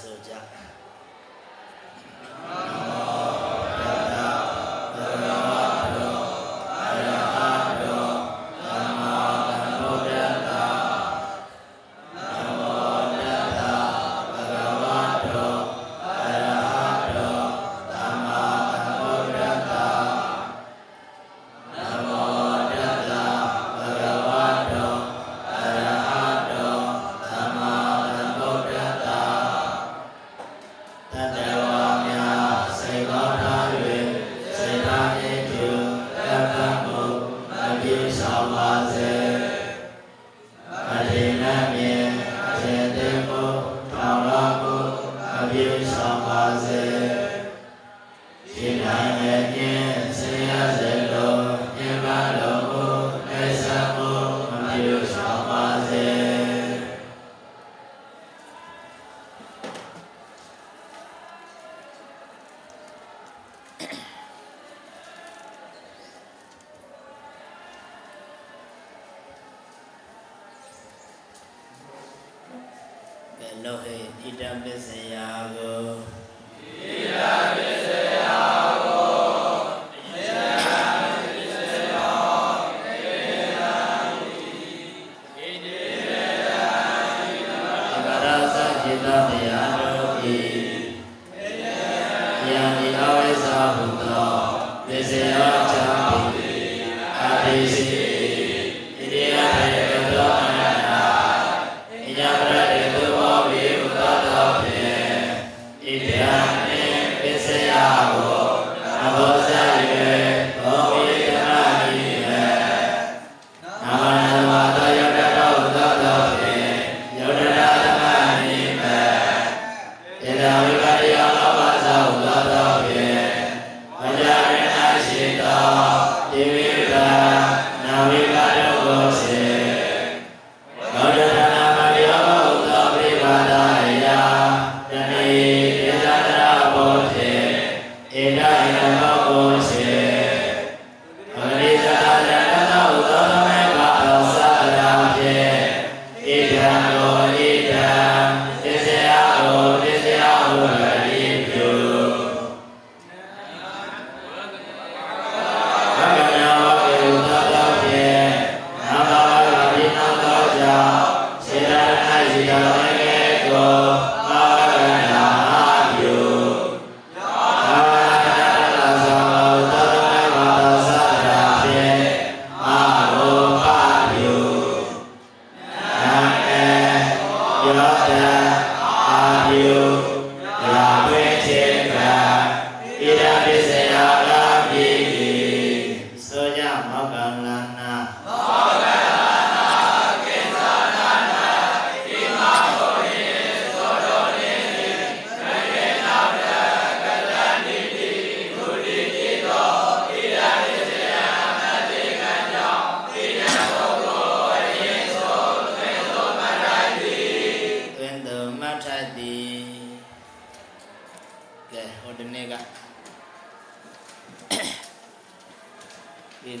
ဆိုကြအာ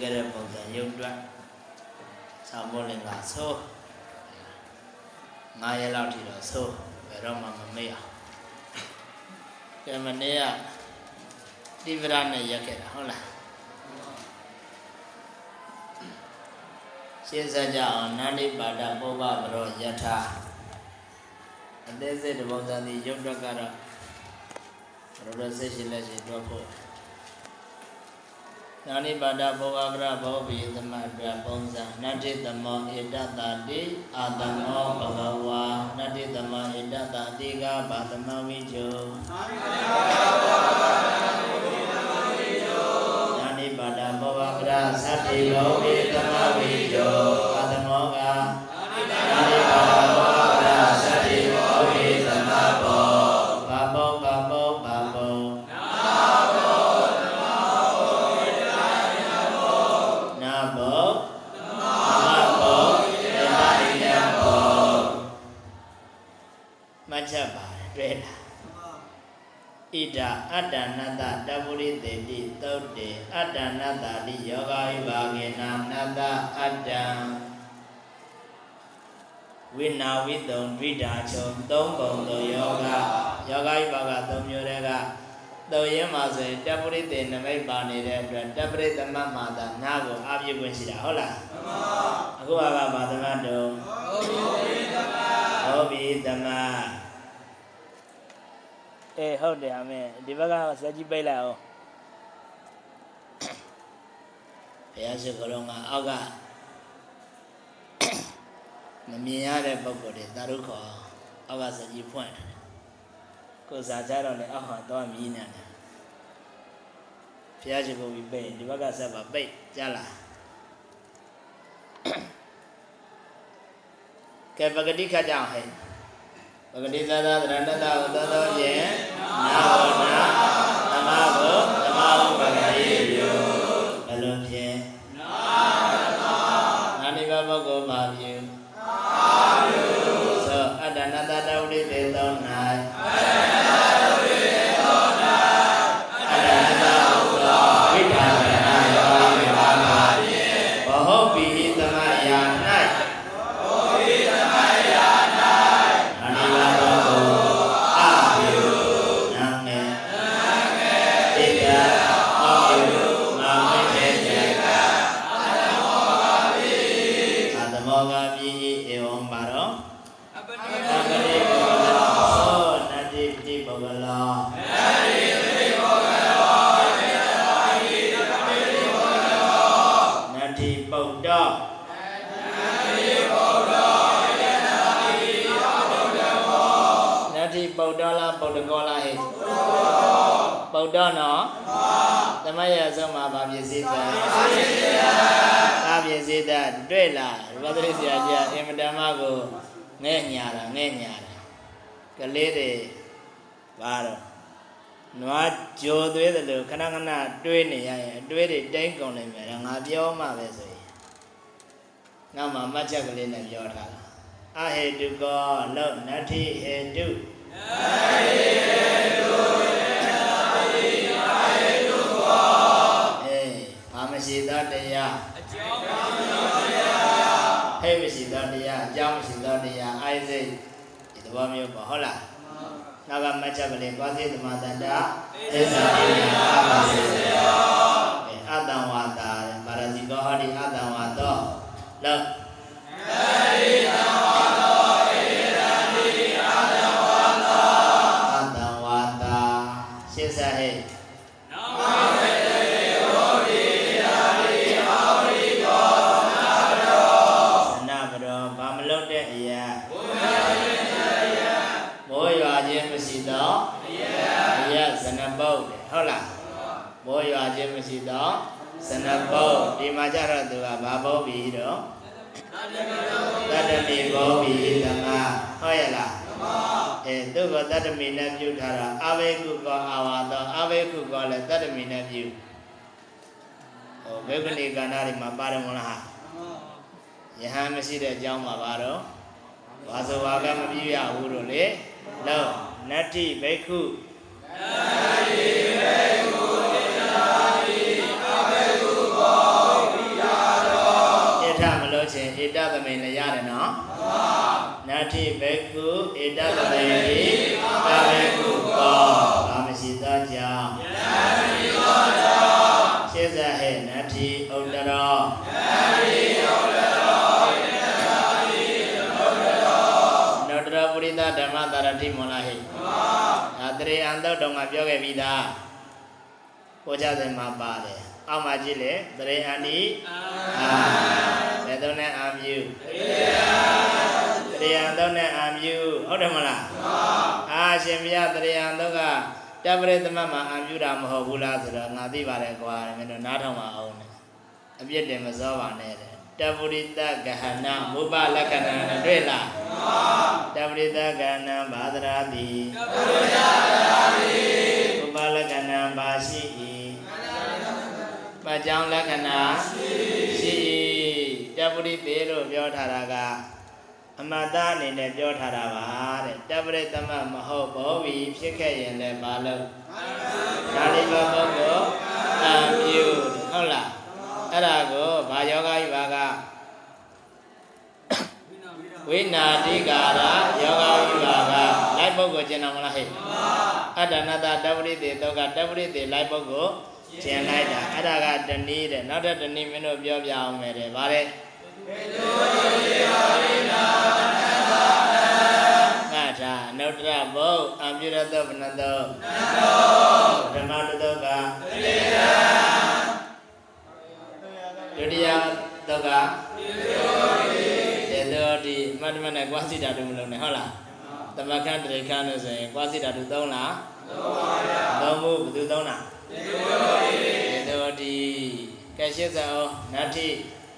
ပေးခဲ့တဲ့ပုံစံရုပ်အတွက်သာမောလင်ကဆိုငါးရက်လောက်ထိတော့ဆိုဘယ်တော့မှမမေ့အောင်ကဲမနေ့ကတိဗရနဲ့ရက်ခဲ့တာဟုတ်လားရှင်းစကြအောင်နန္ဒိပါဒပုဗ္ဗဗရောယထာအသေးစိတ်တပုံစံဒီရုပ်တော့ကတော့ဘရောစိတ်ရှိလက်ရှိတော့ဖို့ နာနိပါဒဘောဂကရဘောပိသမတပုံစံနတ္တိသမောဣတတတိအာတမောဘဂဝါနတ္တိသမောဣတတတိကဘာသမဝိချုသာမိပါဒဘောဂကရသတ္တိလောဧတမဝိချု အတ္တနတ္တတပုရိသေတိသုတ်တေအတ္တနတ္တတိယောဂဝိဘာကေနာနတ္တအတ္တံဝိနာဝိတုံဒိဋ္ဌာချုပ်သုံးပုံသောယောဂယောဂဝိဘာကသုံးမျိုးတည်းကသုံးရင်းမှာဆိုရင်တပုရိသေနမိတ်ပါနေတဲ့အတွက်တပုရိသမတ်မာတာနာကိုအပြည့်ခွင့်ရှိတာဟုတ်လားမှန်ပါအခုကဘာသမတ်တုံဟောဘိသမတ်ဟောဘိသမတ် အေးဟုတ်တယ်အမေဒီဘက်ကစက်ကြီးပိတ်လိုက်အောင်ဘုရားရှိခိုးလုံးကအောက်ကမမြင်ရတဲ့ပုံကိုယ်တွေသာရုခေါ်အောက်ကစကြီးဖွင့်တယ်ကိုစားကြတော့လေအောက်ဟာတော့မြည်နေတယ်ဘုရားရှိခိုးပြီးပိတ်ဒီဘက်ကဆက်ပါပိတ်ကြားလားကဲပဂတိခတ်ကြအောင်ဟဲ့ ပဂတိသဒ္ဒသရဏတ္တဝတ္တသောဖြင့်နာဘောနာသမဘုသမဘုပဂတိယောဘလုံးဖြင့်နာနာနိဗ္ဗာန်ပုဂ္ဂိုလ်ပါပြု ည်းသာတွေ့လားဘုရားဆရာကြီးအင်မတန်မှကိုငဲ့ညာတာငဲ့ညာတာကလေးတွေဘာတော့နွားကြိုသွေးတယ်လို့ခဏခဏတွေးနေရရင်အတွေးတွေတိတ်ကုန်နေမြဲငါပြောမှပဲဆိုရင်နောက်မှမှတ်ချက်ကလေးနဲ့ပြောထားတာအဟေတုကောလောနတ္ထိဟေတုနတ္သဘောမျိုးပေါ့ဟုတ်လားနောက်ကမတ်ချက်ကလေးသွားသေးသမတန္တာသစ္စာတိယအပါစေယောအဲအတံဝါတာပါရဇိကောဟောဒီအတံဝါသောလောအ 12ပုံဒီမှာကြတော့သူကဘာပုံပြီးတော့တတ္တမိပုံပြီးဓမ္မဟုတ်ရဲ့လားအဲသူကတတ္တမိနဲ့ပြုထားတာအဘိကုကောအာဝါသောအဘိကုကောလည်းတတ္တမိနဲ့ပြုဟောဝေကဏီကဏ္ဍတွေမှာပါတယ်မလားယဟန်မရှိတဲ့အကြောင်းမှာပါတော့ဘာဆိုဘာကမပြည့်ရဘူးလို့လေလောနတ္တိဘိက္ခုနတ္တိဘိက္ခု နတ္တိဘိက္ခုဣတသမိန်တိအဘိက္ခုကောဘာမရှိသောကြောင့်ရှင်းစားဟဲ့နတ္တိဥတ္တရောနောတရပုရိသဓမ္မတာရတိမောလာဟိဒါတရေအန်တော့တော်မှာပြောခဲ့ပြီးသားကိုကြတဲ့မှာပါတယ်အောက်မှာကြည့်လေတရေအန်ဒီအာဘယ်တော့နဲ့အာမြူတရေအန် တော့နဲ့အာမြူဟုတ်တယ်မလားအာရှင်မြတ်တရေအန်တော့ကတပရိသမတ်မှာအာမြူတာမဟုတ်ဘူးလားဆိုတော့ငါသိပါတယ်ကွာမင်းတို့နားထောင်ပါအောင်နဲ့အပြစ်တင်မစောပါနဲ့တဲ့တပုရိသဂဟဏမုပလက္ခဏာနဲ့တွေ့လားတပရိသဂဟဏဘာဒရာတိတပရိသဂရာတိမုပလက္ခဏာဘာရှိ၏ပကြောင်းလက္ခဏာရှိ၏တပုရိသေလို့ပြောထားတာက အမတ္တအနေနဲ့ပြောထားတာပါတဲ့တပရိသမတ်မဟုတ်ဘောဝီဖြစ်ခဲ့ရင်လည်းမလုပ်ဒါလေးပါပုဂ္ဂိုလ်အမြူဟုတ်လားအဲ့ဒါကိုဘာယောဂကြီးပါကဝိနာတိကာရယောဂဝိပါကလိုက်ပုဂ္ဂိုလ်ကျင်တော်မလားဟဲ့အတ္တနာတတပရိသေတောကတပရိသေလိုက်ပုဂ္ဂိုလ်ကျင်လိုက်တာအဲ့ဒါကတနည်းတဲ့နောက်တစ်တနည်းမင်းတို့ပြောပြအောင်မယ်တဲ့ဗါတဲ့ ငါထာနုတ္တရဘုတ်အံပြုရတောဘနတောဓမ္မတတောကဒုတိယတောကတေတောတိမတ္တမနဲ့ကွာစီတာတို့မလုံးနဲ့ဟုတ်လားသမခန့်တရိခန့်လို့ဆိုရင်ကွာစီတာတို့သုံးလားသုံးပါဘူးသုံးမှုဘယ်သူသုံးလားတေတောတိကဲရှင်းစအောင်နတ္တိ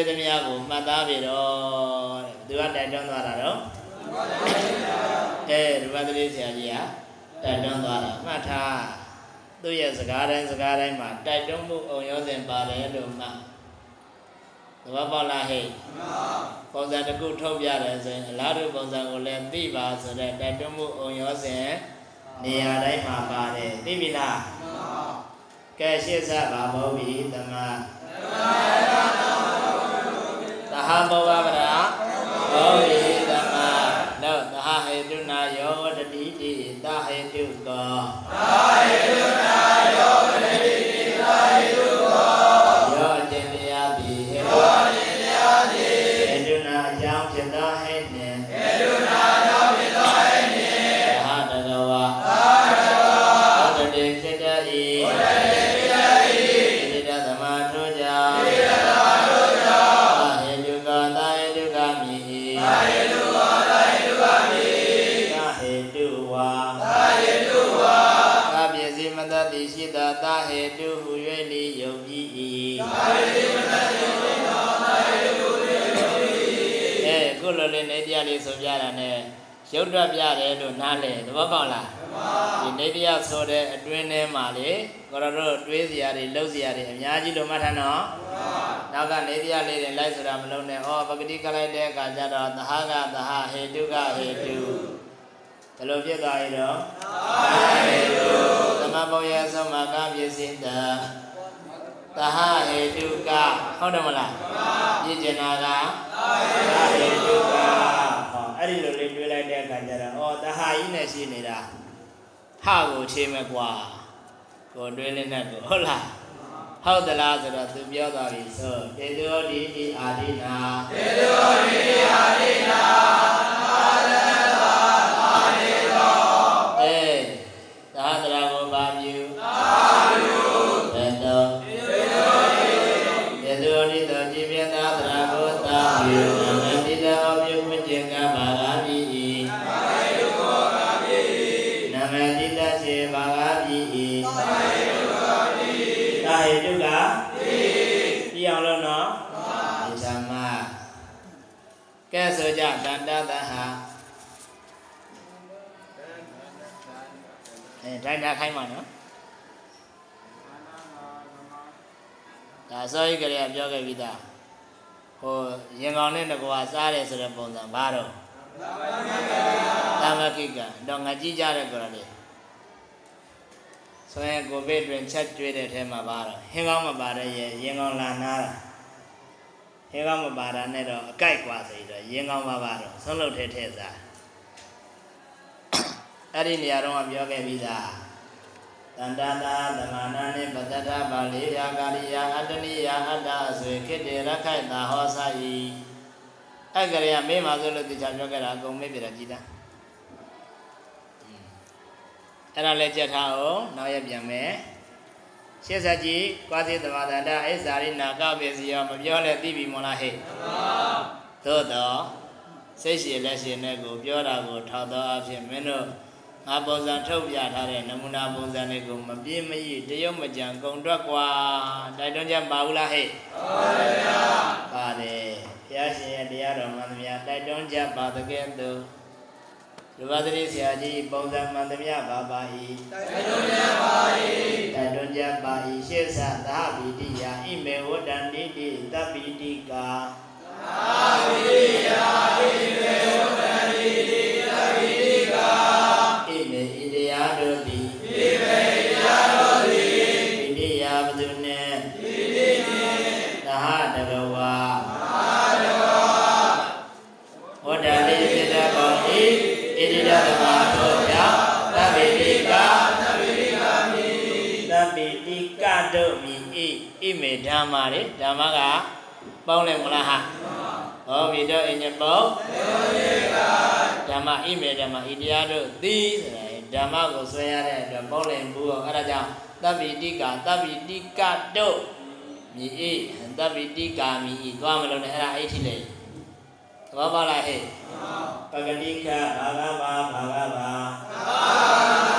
တွေ့သမျှကိုမှတ်သားပြီတော့တဲ့သူကတိုက်တွန်းသွားတာတော့အဲရူပသတိဆရာကြီးကတိုက်တွန်းသွားတာမှတ်ထားသူ့ရဲ့စကားတိုင်းစကားတိုင်းမှာတိုက်တွန်းမှုအုံရောစဉ်ပါတယ်လို့မှတ်သဘောပေါက်လားဟဲ့ပုံစံတစ်ခုထုတ်ပြတယ်ဆိုရင်အလားတူပုံစံကိုလည်းသိပါဆိုတဲ့တိုက်တွန်းမှုအုံရောစဉ်နေရာတိုင်းမှာပါတယ်သိပြီလားကဲရှေ့ဆက်ပါဘုံဘီသမသ ဟဘောဝဗရာဘောဘီ တရားလေးဆိုပြတာနဲ့ရုပ်တွက်ပြတယ်လို့နားလေသဘောပေါက်လားဒီနေတရားဆိုတဲ့အတွင်းထဲမှာလေကိုရတို့တွေးစရာတွေလှုပ်စရာတွေအများကြီးလို့မှတ်ထားနော်နောက်ကနေတရားလေးတွေလိုက်ဆိုတာမလုံးနဲ့ဩပဂတိကလိုက်တဲ့အခါကျတော့သဟကသဟဟေတုကဟေတုဘယ်လိုဖြစ်သွားရတော့ဟေတုသမဘုံရဲ့ဆုံးမှာကပြည့်စင်တာသဟဟေတုကဟုတ်တယ်မလားပြည့်ကျင်တာကသဟဟေတုကဟော အဲ့ဒီလိုလေးတွေးလိုက်တဲ့အခါကျတော့ဩသဟကြီးနဲ့ရှိနေတာဟကိုချေမဲ့ကွာကိုတွေးလေးနဲ့ကိုဟုတ်လားဟုတ်သလားဆိုတော့သူပြောသွားပြီဆိုတေတောဒီဒီအာဒိနာတေတောဒီဒီအာဒိနာ သဟအဲတိုင်းတာခိုင်းပါနော်ဒါစောရိကလေးကပြောခဲ့ပြီးသားဟိုရင်ကောင်နဲ့တကွာစားတယ်ဆိုတဲ့ပုံစံဘာတော့သမကိကတော့ငါကြည့်ကြတဲ့ကောလေဆိုရင်ကိုဗစ်တွင်ချက်ကျွေးတဲ့ထဲမှာပါတော့ဟင်းကောင်းမပါတဲ့ရေရင်ကောင်းလာနာတာ ဟင်းကောင်းမပါတာနဲ့တော့အကြိုက်กว่าဆိုပြီးတော့ရင်းကောင်းပါပါတော့ဆုံးလုပ်ထဲထဲစားအဲ့ဒီနေရာတော့ပြောခဲ့ပြီးသားတန္တတာသမဏနိပတ္တပါဠိယာကာရိယာအတ္တနိယာအတ္တအဆွေခိတေရခိုက်တာဟောစာဤအဲ့ကလေးကမေးပါဆိုလို့တခြားပြောခဲ့တာအကုန်မေးပြတာကြည်သားအဲ့ဒါလည်းကြက်ထားအောင်နောက်ရပြန်မယ် ရှေ့ဆက်ကြည့်ကွာစီသမာဒန္တအိဇာရိနာကပစ္စယောမပြောလဲသိပြီမလားဟဲ့မှန်ပါသို့တော့စိတ်ရှိလက်ရှိနဲ့ကိုပြောတာကိုထောက်သောအဖြစ်မင်းတို့ငါပုံစံထုတ်ပြထားတဲ့နမူနာပုံစံတွေကိုမပြည့်မရတရုတ်မကြံကုံတွက်กว่าတိုက်တွန်းချက်ပါဘူးလားဟဲ့ပါပါဗျာပါတယ်ဘုရားရှင်ရဲ့တရားတော်မှန်သမျှတိုက်တွန်းချက်ပါတကယ်သို့ လူပါတိဆရာကြီးပုံစံမှန်သမျှပါပါ၏တိုက်တွန်းချက်ပါ၏တိုက်တွန်းချက်ပါ၏ရှေ့ဆသာဗိတိယဣမေဝတ္တန္တိတိသဗ္ဗိတိကာသာဗိတိယဣမေဝတ္တန္တိတိ ဣမေဓမ္မာလေဓမ္မကပေါင်းတယ်မလားဟာဟောပြီတော့အညပေါင်းဓမ္မဣမေဓမ္မဣတရားတို့သည်ဓမ္မကိုဆွဲရတဲ့အတွက်ပေါင်းလင်ဘူးတော့အဲ့ဒါကြောင့်သဗ္ဗိတိကာသဗ္ဗိတိကတို့မိဤသဗ္ဗိတိကာမိဤသွားမလို့နဲ့အဲ့ဒါအဲ့ထိလေသဘောပေါက်လားဟဲ့ပဂတိကဘာဂဗာဘာဂဗာ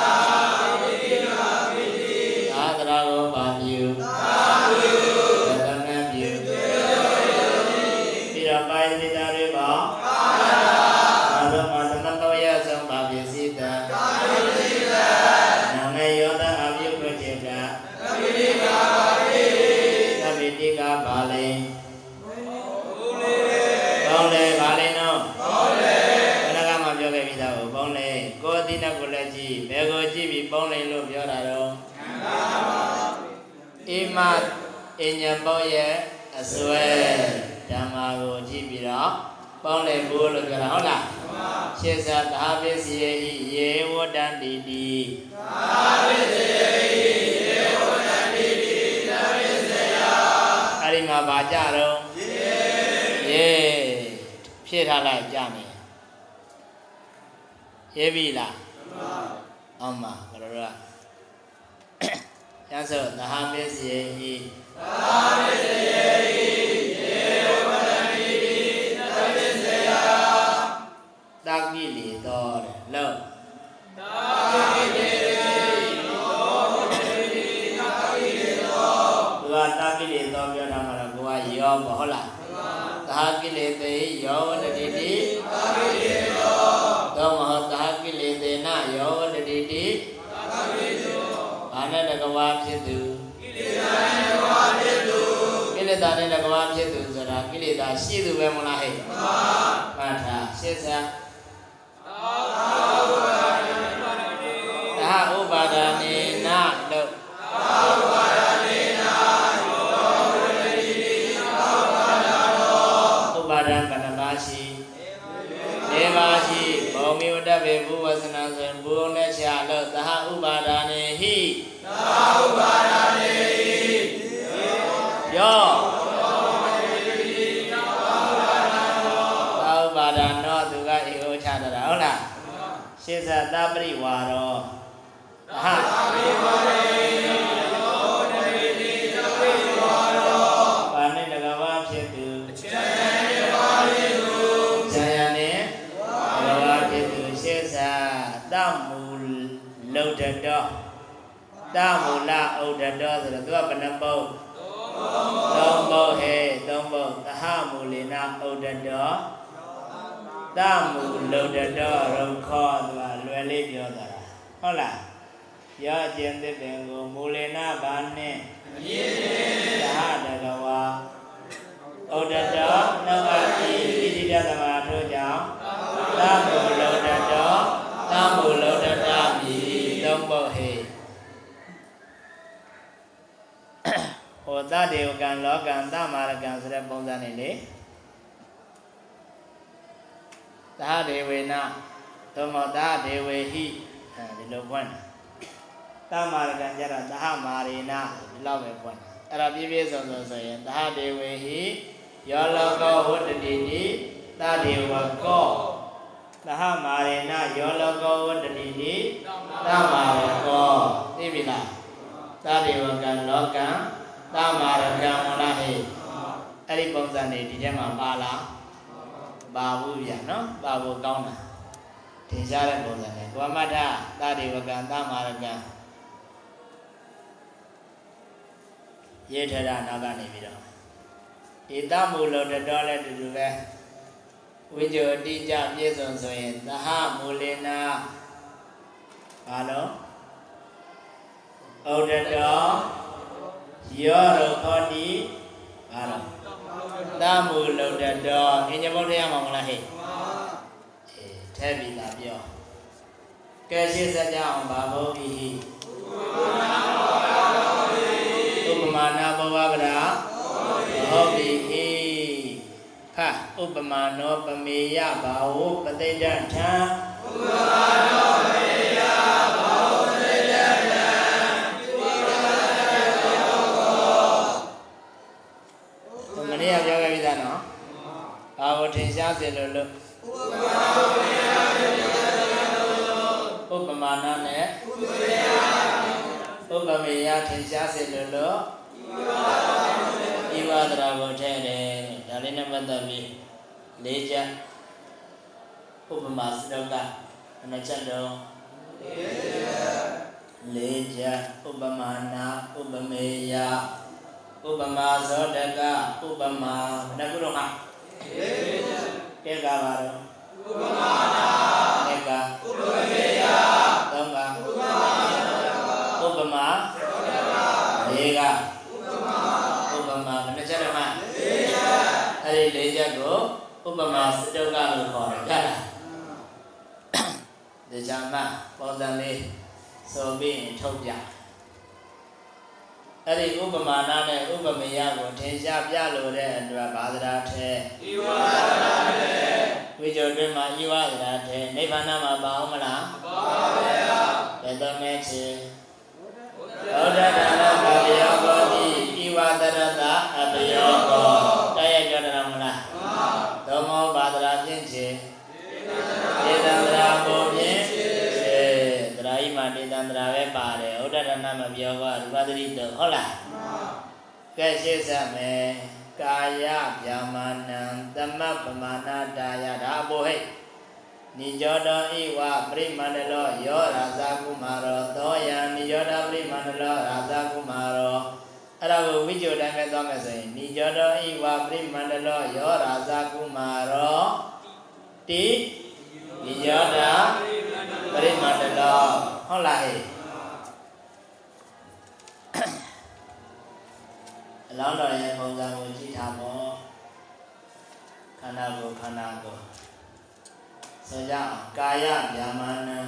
အညံပေါရဲ့အစွဲဓမ္မာကိုကြည့်ပြီးတော့ပေါင်းလေဖို့လို့ပြောတာဟုတ်လားရှေသာသာပစ္စယေဟိယေဝတ္တန္တိတိသာပစ္စယေဟိယေဝတ္တန္တိတိသာပစ္စယအဲ့ဒီမှာဗာကြတော့ယေဖြည့်ထားလိုက်ကြနေရေးပြီလားမှန်ပါမှန်ပါဘယ်လိုလဲရသောသဟပစ္စယေဟိ သာပစ္စယေဟိယေဝတ္တန္တိတိသာပစ္စယတကိလေသောတဲ့လို့တကိလေသောတကိလေသောပြောတာမှာတော့ကိုကယောပေါ့ဟုတ်လားသာကိလေသေယောဝတ္တိတိသာကိလေသောသောမဟသာကိလေသေနယောဝတ္တိတိသာကိလေသောဘာနဲ့တကဝါဖြစ်သူ ကိလေသာနဲ့တကဝါဖြစ်သူဆိုတာကိလေသာရှိသူပဲမလားဟဲ့မှန်ပါမှန်တာရှင်းစားသာဥပါဒာနေနလို့ဥပါဒံဘဏ္ဍပါရှိဒေပါရှိဘောမီဝတ္တပေဘုဝဆနာဆိုဘုံနဲ့ချာလို့သဟဥပါဒာနေဟိသဟဥပါဒာ ရှေသသပရိဝါရောသဟပါဏိတကဝါဖြစ်သူဇာယနဲ့ဘဂဝါဖြစ်သူရှေသတမူလုဒ္ဒတောတမူလဥဒ္ဒတောဆိုတော့သူကဘယ်နှပုတ်သုံးပုတ်ဟဲ့သုံးပုတ်သဟမူလေနဥဒ္ဒတော တမူလုဒ္ဒတောရုခောသူကလွယ်လေးပြောတာဟုတ်လားရောအကျင့်သစ်ပင်ကိုမူလေနဘာနဲ့အမြင့်သဟတကဝါဩဒတနောကတိဣတိတသမထိုကြောင့်သမုလောဒတသမုလောဒတမိသုံးပုတ်ဟေဟောတတေဝကံလောကံတမာရကံဆိုတဲ့ပုံစံနေလေ သဟဒေဝေနသို့မဟုတ်သဟဒေဝေဟိအဲဒီလိုဖွင့်တာတမာရကံကျတော့သဟမာရေနဒီလောက်ပဲဖွင့်အဲ့တော့ပြည့်ပြည့်စုံစုံဆိုရင်သဟဒေဝေဟိယောလောကောဝတ္တတိတိတတေဝကောသဟမာရေနယောလောကောဝတ္တတိတိတမာရကောသိပြီလားတတေဝကံလောကံတမာရကံမလားဟဲ့အဲ့ဒီပုံစံနေဒီထဲမှာပါလား ပါဘူးဗျာနော်ပါဖို့ကောင်းတာထင်ရှားတဲ့ပုံစံနဲ့ကောမတ္ထတတေဝကံတမာရကံရေးထတာနောက်ကနေပြီးတော့ဧတမူလောတတော်လည်းတူတူပဲဝိဇ္ဇောတိကြပြည့်စုံဆိုရင်သဟမူလနာဘာလို့ဩဒတောယောရခောတိဘာလို့ တမူလောတတော်အင်္ဂဘုဒ္ဓရမှာမလားဟဲ့အေးထဲပြီးလာပြောကဲရှင်းစကြအောင်ဘာဘုဒ္ဓိဥပမာနာဘဝဗရာဟုတ်ပြီဟိဖဥပမာနောပမေယဘာဝပတိတ္တထံဥပမာနောပမေ ဘာဝထင်ရှားစေလို့လို့ဥပမာနာနဲ့ဥပမေယထင်ရှားစေလို့လို့ဤဝါဒရာကိုထဲတယ်ဒါလေးနဲ့ပတ်သက်ပြီးလေးချက်ဥပမာစတောကနှစ်ချက်တော့လေးချက်ဥပမာနာဥပမေယဥပမာဇောတကဥပမာဘယ်နှခုတော့ ဟာလေးချက်ကဲကပါတော့ဥပမာနာကဲကဥပမေယသုံးကဥပမာဥပမာလေးကဥပမာဘယ်နှချက်တော့မှလေးချက်အဲ့ဒီလေးချက်ကိုဥပမာစတုကလို့ခေါ်တယ်ကြလားဒီကြမှာပေါ်စံလေးဆိုပြီးရင်ထုတ်ပြ အဲ့ဒီဥပမာနာနဲ့ဥပမေယကိုထင်ရှားပြလို့တဲ့အတွက်ဘာသရာထဲဤဝါဒရာထဲဝိဇ္ဇောတွင်မှာဤဝါဒရာထဲနိဗ္ဗာန်မှာပါအောင်မလားပါပါဗျာဘယ်တော့မဲချေသောတတနာကပယောကောတိဤဝါဒရတအပယောကောတရားကြတယ်မလားမှန်သောမောဘာဒရာဖြင့်ချေဒေသန္တရာကိုဖြင့်ချေတရာဤမှာဒေသန္တရာပဲပါတယ်ဥဒ္ဒ ရဏမပြောကောရူပသတိတုဟုတ်လားမှန်ကဲရှင်းစမယ်ကာယဗျာမာနံသမပမာနာတာယဒါအဘောဟဲ့နိကြောတောဣဝပရိမန္တလောယောရာဇကုမာရောသောယံနိကြောတောပရိမန္တလောရာဇကုမာရောအဲ့ဒါကိုဝိကြိုတိုင်းပဲသွားမယ်ဆိုရင်နိကြောတောဣဝပရိမန္တလောယောရာဇကုမာရောတိနိကြောတာပရိမန္တလောဟုတ်လားဟဲ့ အလောင်းတော်ရဲ့ပုံစံကိုကြည့်ထားဖို့ခန္ဓာကိုယ်ခန္ဓာကိုယ်ဆိုကြအောင်ကာယဗျာမာနံ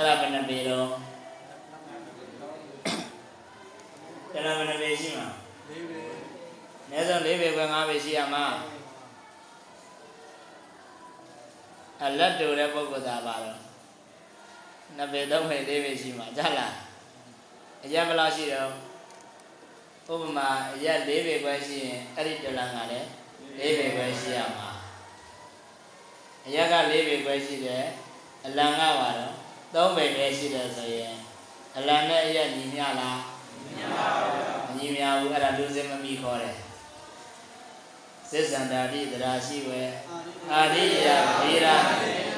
အဲ့ဒါဘယ်နှပေတော့တလန်းဘယ်နှပေရှိမှာ၄ပေအနည်းဆုံး၄ပေခွဲ၅ပေရှိရမှာအလက်တူတဲ့ပုဂ္ဂိုလ်သာပါတော့နှစ်ပေသုံးပေ၄ပေရှိမှာကြားလားအရက်ဘယ်လောက်ရှိတော့ဥပမာအရက်၄ပေခွဲရှိရင်အဲ့ဒီတလန်ကလည်း၄ပေခွဲရှိရမှာအရက်က၄ပေခွဲရှိတယ်အလံကပါတော့ ၃ပေပဲရှိတယ်ဆိုရင်အလံနဲ့အရက်ညီမျှလားညီမျှပါဘူးညီမျှဘူးအဲ့ဒါလူစင်မမီခေါ်တယ်သစ္ဆန္တာတိတရာရှိဝေအာရိယဗေရာ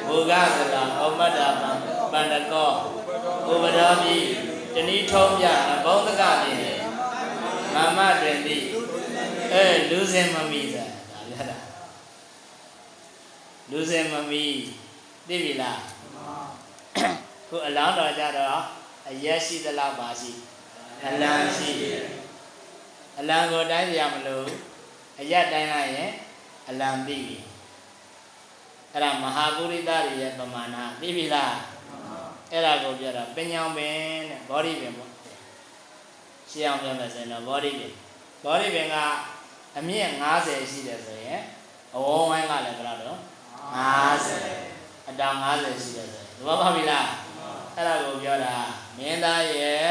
ဘူဂသလာဩမတ္တပံပန္တကောဥပဒါပိတဏိထုံးပြအဘုံတကပြင်းမမတွင်သည်အဲလူစင်မမီသာဒါပြတာလူစင်မမီသိပြီလား ခုအလောင်းတော်ကြတော့အရက်ရှိသလားပါရှိအလံရှိအလံကိုတိုင်းရမလို့အရက်တိုင်းလိုက်ရင်အလံသိပြီအဲ့ဒါမဟာပုရိသတွေရဲ့ပမာဏသိပြီလားအဲ့ဒါကိုပြောတာပညာပင်တဲ့ဘောဓိပင်ပေါ့ရှင်းအောင်ပြောမယ်ဆိုရင်တော့ဘောဓိပင်ဘောဓိပင်ကအမြင့်90ရှိတယ်ဆိုရင်အဝုံးဝိုင်းကလည်းဘယ်လောက်တော့50အတောင်50ရှိတယ်ဆိုရင်သဘောပေါက်ပြီလား အဲ့ဒါကိုပြောတာမင်းသားရဲ့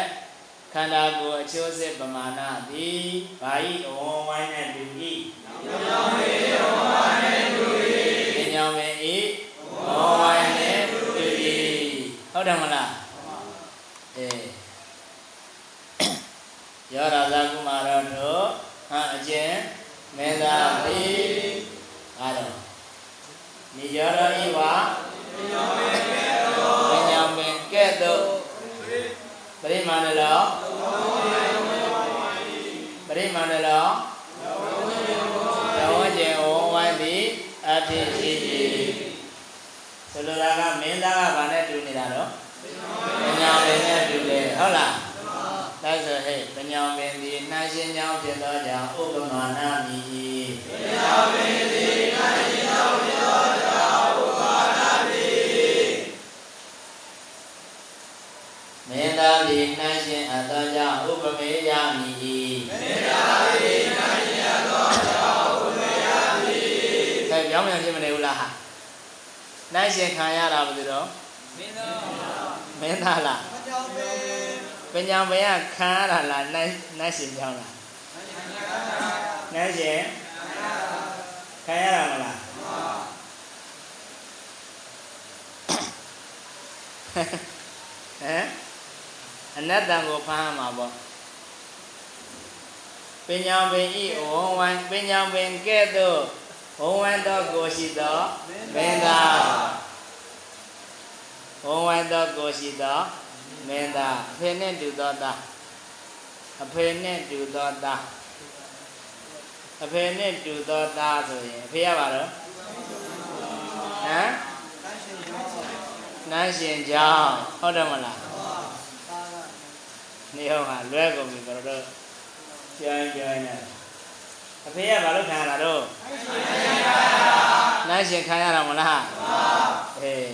ခန္ဓာကိုယ်အချိုးစစ်ပမာဏသည်ဘာဤအဝုံးဝိုင်းနဲ့တူ၏ပညာဝေအဝုံးဝိုင်းနဲ့တူ၏ပညာဝေဤအဝုံးဝိုင်းနဲ့တူ၏ဟုတ်တယ်မလားအေးယောရာဇကုမာရတို့ဟန်အကျဉ်မင်းသားသည်ဘာတော့နိယောရဤဝပညာဝေကဲ့သို့ပညာဝေကဲ့ သို့ပရိမာဏလောပရိမာဏလောတော်ကျင်ဝဝိုင်းသည်အဖြစ်ရှိ၏ဆိုလိုတာကမင်းသားကဘာနဲ့တူနေတာတော့ပညာပင်နဲ့တူတယ်ဟုတ်လားဒါဆိုဟဲ့ပညာပင်သည်နှာရှင်ကြောင့်ဖြစ်သောကြောင့်ဥပမာဏမိပညာပင်သည်နှာရှင်ကြောင့်ဖြစ်သောကြောင့် မင်းသားသည်နှာရှင်အသောကြောင့်ဥပမေယမိမင်းသားသည်နှာရှင်အသောကြောင့်ဥပမေယမိခဲပြောင်းပြန်ဖြစ်မနေဘူးလားဟာနှာရှင်ခံရတာဘယ်လိုတော့မင်းသားမင်းသားလားပညာမယခံရတာလားနှာနှာရှင်ကြောင့်လားနှာရှင်ခံရတာမလားဟမ် အနတ္တကိုဖမ်းမှာပေါ့ပညာပင်ဤဝုံဝံပညာပင်ကဲ့သို့ဝုံဝံသောကိုရှိသောမင်းသားဝုံဝံသောကိုရှိသောမင်းသားအဖေနဲ့တူသောသားအဖေနဲ့တူသောသားအဖေနဲ့တူသောသားဆိုရင်အဖေရပါတော့ဟမ်နန်းရှင်ကြောင့်ဟုတ်တယ်မလား နေဟောကလွဲကုန်ပြီကျွန်တော်တို့ပြောင်းပြောင်းနေအဖေကဘာလို့ခံရတာတော့နန်းရှင်ခံရတာမလားအေး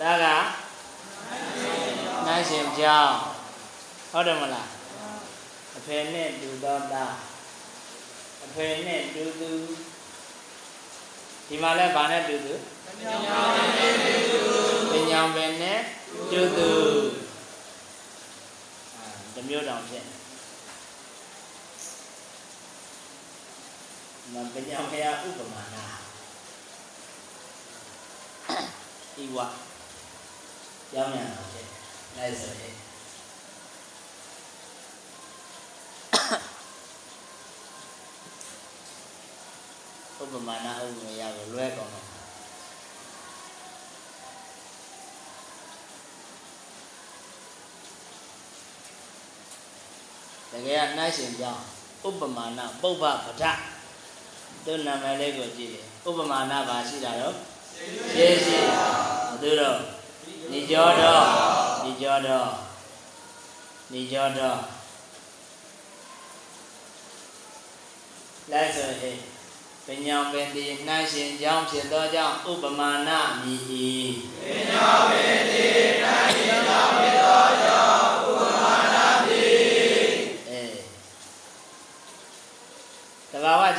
ဒါကနန်းရှင်ကြောင့်ဟုတ်တယ်မလားအဖေနဲ့တူတော့တာအဖေနဲ့တူသူဒီမှာလဲဘာနဲ့တူသူပညာပင်နဲ့တူသူပညာပင်နဲ့တူသူတ မျိုးတောင်ဖြစ်မပညာခရာဥပမာနာဤဝကြောင်းမြန်အောင်ဖြစ်လိုက်ဆိုရင်ဥပမာနာဥပမာရကိုလွဲကုန်တော့ တကယ်ကနှိုင်းရှင်ကြောင်းဥပမာဏပုပ္ပပဒသူ့နာမည်လေးကိုကြည့်တယ်ဥပမာနာပါရှိတာတော့ရှေးရှိသူတော့နေကြောတော့နေကြောတော့နေကြောတော့လိုက်ဆိုဟဲ့ပညာပင်ဒီနှိုင်းရှင်ကြောင်းဖြစ်သောကြောင့်ဥပမာနာမြည်၏ပညာပင်ဒီနှိုင်း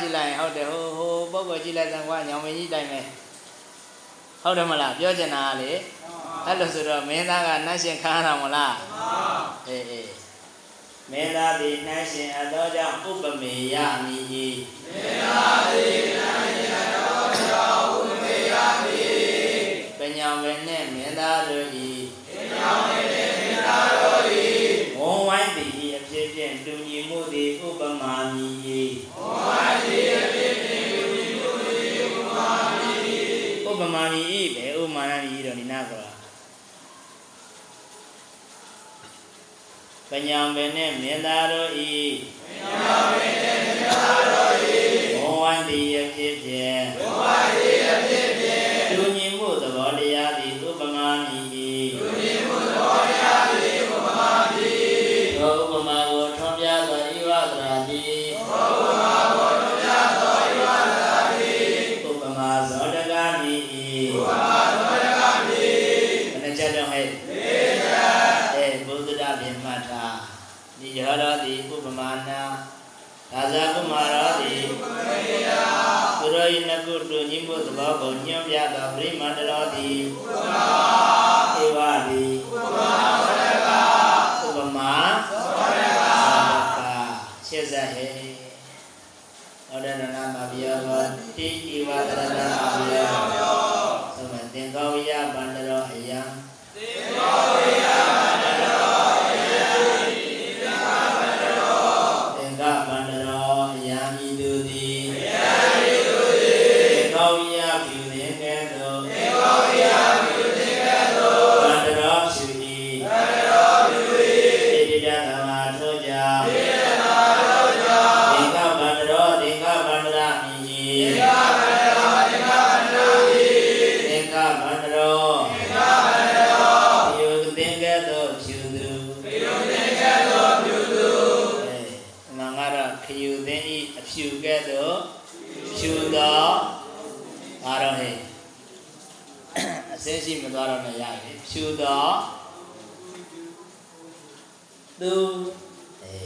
ကြည့်လိုက်ရင်ဟုတ်တယ်ဟိုဟိုပုဂ္ဂိုလ်ကြည့်လိုက်တဲ့ကွာညောင်မင်းကြီးတိုင်မယ်ဟုတ်တယ်မလားပြောချင်တာကလေအဲ့လိုဆိုတော့မင်းသားကနှိုင်းရှင်ခံရတာမလားအေးအေးမင်းသားဒီနှိုင်းရှင်အသောကြောင့်ဥပမေယမြည်၏မင်းသားဒီနှိုင်းရှင်အသောကြောင့်ဥပမေယမြည်ပညာဝေနှင့်မင်းသားတို့၏ပညာဝေနှင့်မင်း ပညာပင်နှင့်မင်းသားတို့ဤပညာပင်နှင့်မင်းသားတို့ဤဘဝန္တိယဖြစ်ဖြင့်ဘဝန္တိယ ရောဤနကုတူညီမှုသဘောကိုညွှန်ပြသောပရိမန္တရောဒီဥပမာဧဝဒီဥပမာသရကဥပမာသရကရှေ့ဆက်ဟေဩဒနနာမဗျာဝတိဣဝတရဏအဗျာ ဖြူသောဘာတော့ဟဲ့အစင်းရှိမသွားတော့မရဘူးဖြူသောသူအဲ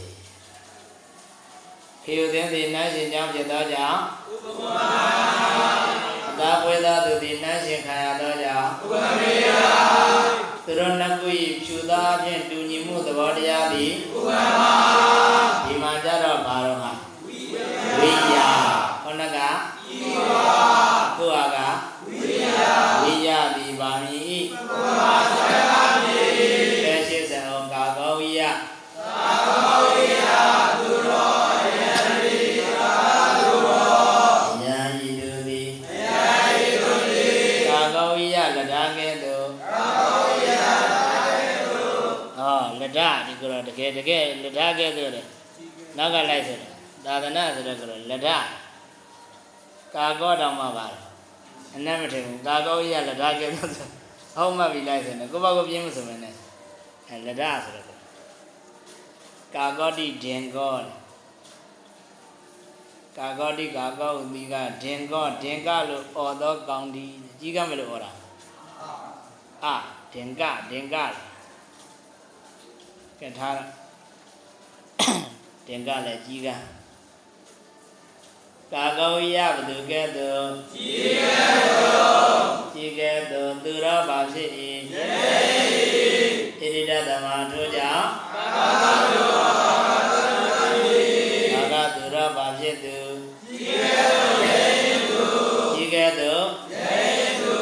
ခယူသင်သည်နတ်ရှင်ကြောင့်ဖြစ်သောကြောင့်ဥပမာအသာပွေသောသူသည်နတ်ရှင်ခံရသောကြောင့်ဥပမေယသူတို့နှစ်ခု၏ဖြူသောအဖြစ်တူညီမှုသဘောတရားသည်ဥပမာဒီမှာကြတော့ဘာတော့ဟာဝိယာခုနကဤ ဝါကိုဟာကဝိယာဝိယာဒီပါမီဥပမာသရကမီပဲရှိစံအောင်ကာကောဝိယကာကောဝိယသူတော်အယံဒီကာသူတော်အယံဤသူသည်အယံဤသူသည်ကာကောဝိယလဒါကဲ့သို့ကာကောဝိယလဒါကဲ့သို့ဟောလဒဒီကတော့တကယ်တကယ်လဒါကဲ့သို့လေနောက်ကလိုက်ဆိုတော့သာသနာဆိုတော့ကတော့လဒ ကာကောတောင်မှပါအနက်မထင်ဘူးကာကောကြီးကလဒကဲဆိုဟုတ်မှပြီလိုက်ဆိုနေကိုယ့်ဘာကိုပြင်းမဆိုမနဲ့အဲလဒဆိုတော့ကာကောတိဒင်ကောကာကောတိကာကောဥမိကဒင်ကောဒင်ကလို့អော်သောကောင်းဒီကြီးကမလို့អော်တာအာဒင်ကဒင်ကကဲထားဒင်ကလည်းကြီးက ကာကောယဘသူကဲ့သို့ကြီးကဲ့သို့ကြီးကဲ့သို့သူရောပါဖြစ်၏ယေဣတိတသမထိုကြောင့်ကာကောသူကာကသူရောပါဖြစ်သူကြီးကဲ့သို့ယေသူကြီးကဲ့သို့ယေသူ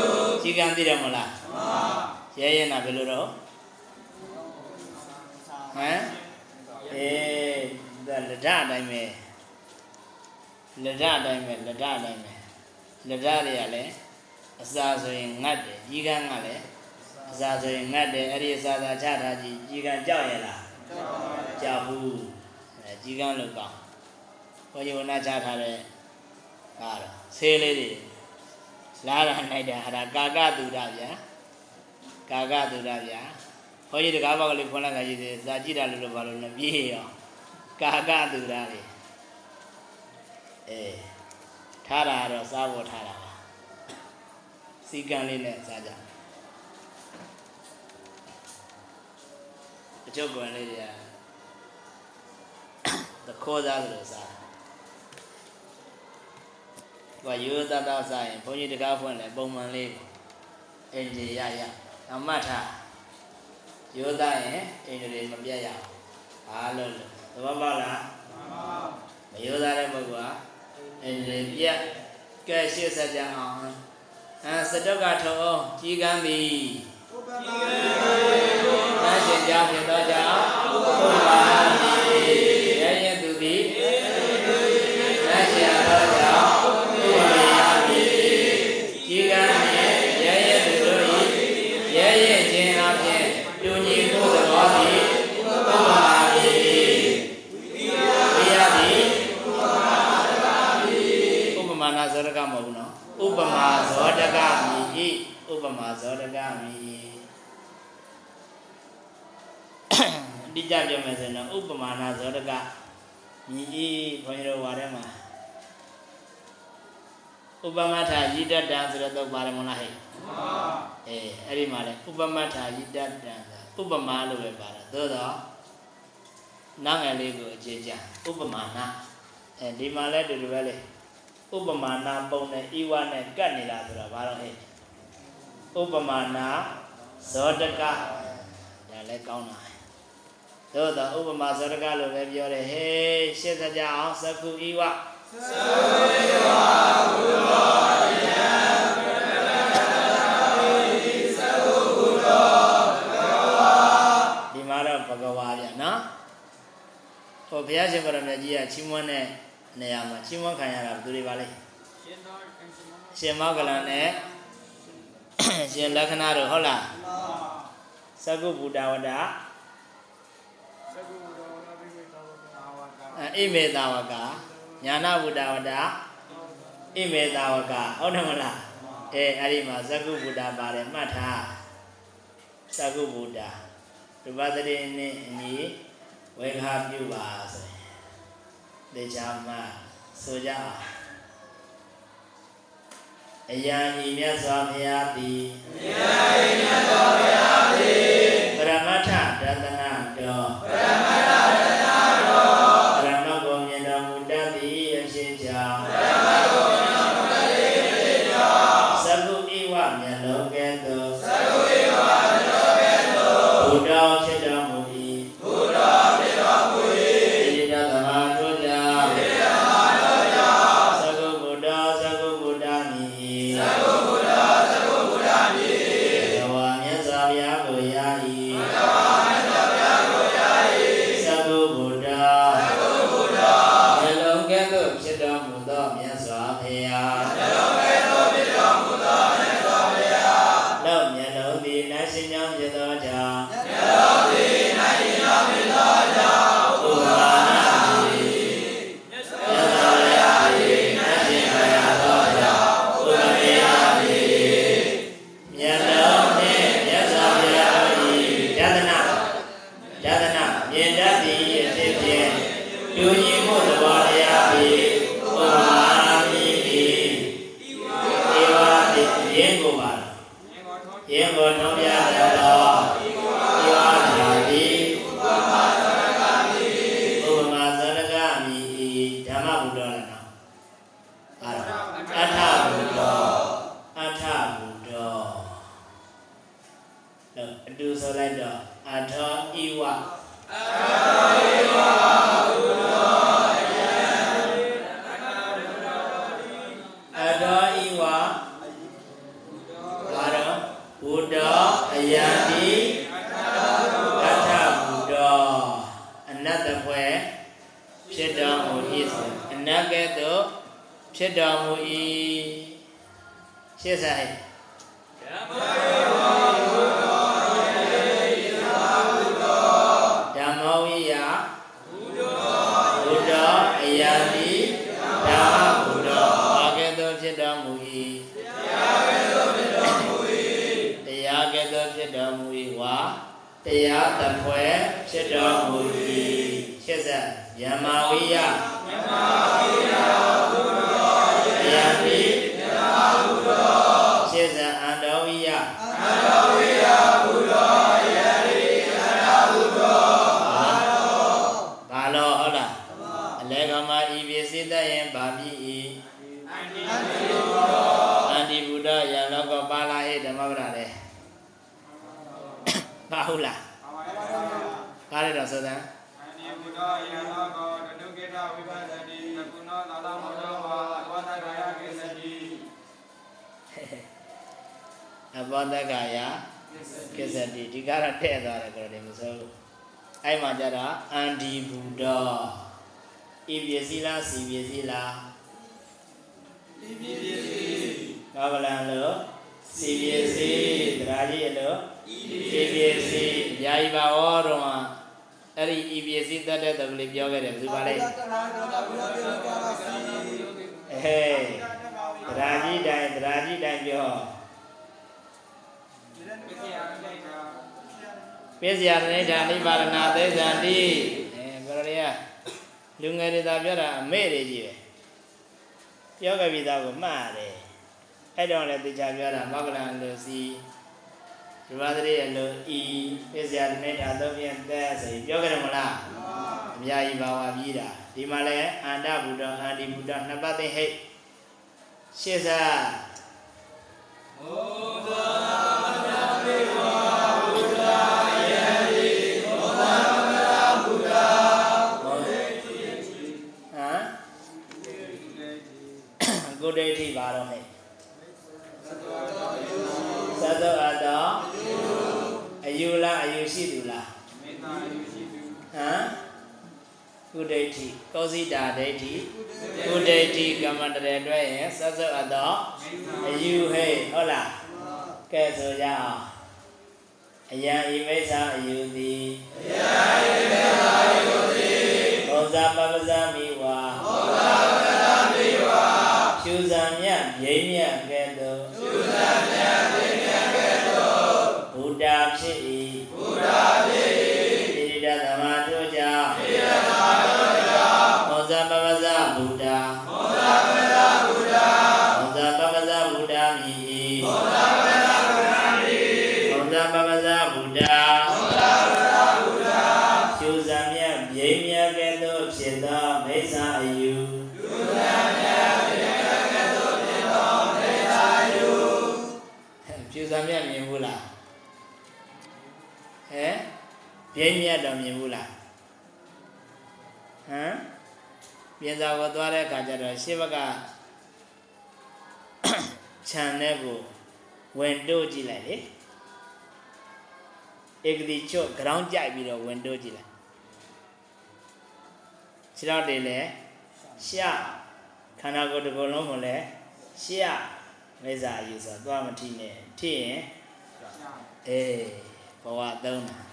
ကြီးကံသိတယ်မလားမှန်ရဲရင်နာဘယ်လိုတော့ဟမ်အေးဒါလက်ဓာတ်အတိုင်းပဲ လက်ဓာတ်အတိုင်းပဲလက်ဓာတ်အတိုင်းပဲလက်ဓာတ်တွေကလည်းအစာဆိုရင်ငတ်တယ်ကြီးကန်းကလည်းအစာဆိုရင်ငတ်တယ်အဲ့ဒီအစာသာချထားကြည့်ကြီးကန်းကြောက်ရလားကြောက်ဘူးအဲကြီးကန်းလို့ကောင်းဘုရားဝနာချထားတဲ့ကာတော့ဆေးလေးတွေလာရနိုင်တယ်ဟာဒါကာကတူတာဗျာကာကတူတာဗျာဘုန်းကြီးတကားဘောက်ကလေးဖွင့်လိုက်ကကြီးသေးစာကြည့်တာလို့လို့ဘာလို့လဲပြေးရောကာကတူတာလေ အေးထားတာတော့စားဖို့ထားတာပါစီကံလေးနဲ့စားကြအကျုပ်ကွန်လေးတွေကသခိုးသားလို့စားဘာရိုးသားသားစားရင်ဘုန်းကြီးတကားဖွင့်လဲပုံမှန်လေးအင်ဂျီရရအမတ်ထားရိုးသားရင်အင်ဂျီတွေမပြတ်ရအောင်ဘာလို့လဲသဘောပေါက်လားမရိုးသားတဲ့ပုဂ္ဂိုလ်က အင်ဂျီပြတ်ကဲရှေ့ဆက်ကြအောင်အဲစတုကထုံးကြီးကမ်းသည်ဥပမာသံရှင်ကြောင့်ဖြစ်သောကြောင့်ဥပမာရဲ့ နာဇောတကမဟုတ်ဘူးနော်ဥပမာဇောတကမိဤဥပမာဇောတကမိအတိအကျပြောမယ်ဆိုရင်တော့ဥပမာနာဇောတကမိဤဘုန်းကြီးတို့ဝါထဲမှာဥပမထာယိတတံဆိုတဲ့သုတ်ပါတယ်မလားဟဲ့အေးအဲ့ဒီမှာလေဥပမထာယိတတံဥပမာလို့ပဲပါတယ်သို့တော့နာငယ်လေးကိုအခြေချဥပမာနာအဲဒီမှာလည်းတူတူပဲလေ ဥပမာနာပုံနဲ့ဤဝနဲ့ကတ်နေတာဆိုတော့ဘာလို့ဟဲ့ဥပမာနာဇောတကဒါလည်းကောင်းတာသို့တော့ဥပမာဇောတကလို့ပဲပြောတယ်ဟေးရှင်းစကြအောင်သကုဤဝဒီမှာတော့ဘဂဝါဗျာနော်ဟိုဘုရားရှင်ကိုရမြတ်ကြီးကချီးမွမ်းတဲ့ နေရာမှာချီးမွမ်းခံရတာဘယ်သူတွေပါလဲရှင်မောကလန်နဲ့ရှင်လက္ခဏာတို့ဟုတ်လားသကုဗုဒ္ဓဝဒအိမေတာဝကညာနာဗုဒ္ဓဝဒအိမေတာဝကဟုတ်တယ်မလားအဲအဲ့ဒီမှာသကုဗုဒ္ဓပါတယ်မှတ်ထားသကုဗုဒ္ဓဒုပသတိနဲ့အညီဝေခါပြုပါဆို ရင်ဒေချာမဆိုကြအောင်အယံဤမြတ်စွာဘုရားသည်အယံဤမြတ်စွာဘုရားသည် တရားတ အဘောတကယာကိစ္စတိဒီကတော့ထည့်သွားတယ်ကိုယ်တည်းမစိုးဘူးအဲ့မှာကြတော့အန္ဒီဘုဒ္ဓဤပစ္စည်းလားစီပစ္စည်းလားဤပစ္စည်းဘာဗလံလို့စီပစ္စည်းတရားကြီးလို့ဤပစ္စည်းအများကြီးပါဟောတော့အဲ့ဒီဤပစ္စည်းတတ်တဲ့တကလေးပြောခဲ့တယ်ဘယ်သူပါလဲအေးတရားကြီးတိုင်းတရားကြီးတိုင်းပြော ပစ္စယနိဒာနိဗ္ဗာရဏသေဇန္တိအဲဘယ်လိုလဲလူငယ်တွေသာပြောတာအမေတွေကြီးပဲပြောခဲ့ပြီးသားကိုမှားတယ်အဲ့တော့လည်းတေချာပြောတာမောကလန်လူစီဒီပါတိရဲ့လူဤပစ္စယနိဒာသုံးဖြင့်သက်ဆိုပြီးပြောခဲ့တယ်မလားအများကြီးပါဝါပြီးတာဒီမှာလည်းအန္တဘုဒ္ဓအန္တိဘုဒ္ဓနှစ်ပတ်သိဟိတ်ရှေ့စားဘုရား ကုဒိဋ္ဌိကောဇိတာဒိဋ္ဌိကုဒိဋ္ဌိကမ္မတရေအတွက်ရင်သတ္တဝါတော့အယူဟဲ့ဟုတ်လားကဲဆိုကြအောင်အယံဤမိစ္ဆာအယူသည်အယံဤမိစ္ဆာအယူသည်ဘောဇာပပဇာမိ ပြိမြတ်တော့မြင်ဘူးလားဟမ်ပြင်သာကိုသွားတဲ့အခါကျတော့ရှေ့ဘက်ကခြံတဲ့ကိုဝင်တို့ကြည့်လိုက်လေဧကတိချွတ် ground ကြိုက်ပြီးတော့ဝင်တို့ကြည့်လိုက်ခြေထောက်တွေလည်းရှခန္ဓာကိုယ်တစ်ခုလုံးကိုလည်းရှမိစ္ဆာအယူဆိုသွားမထိနဲ့ထိရင်အေးဘဝသုံးတာ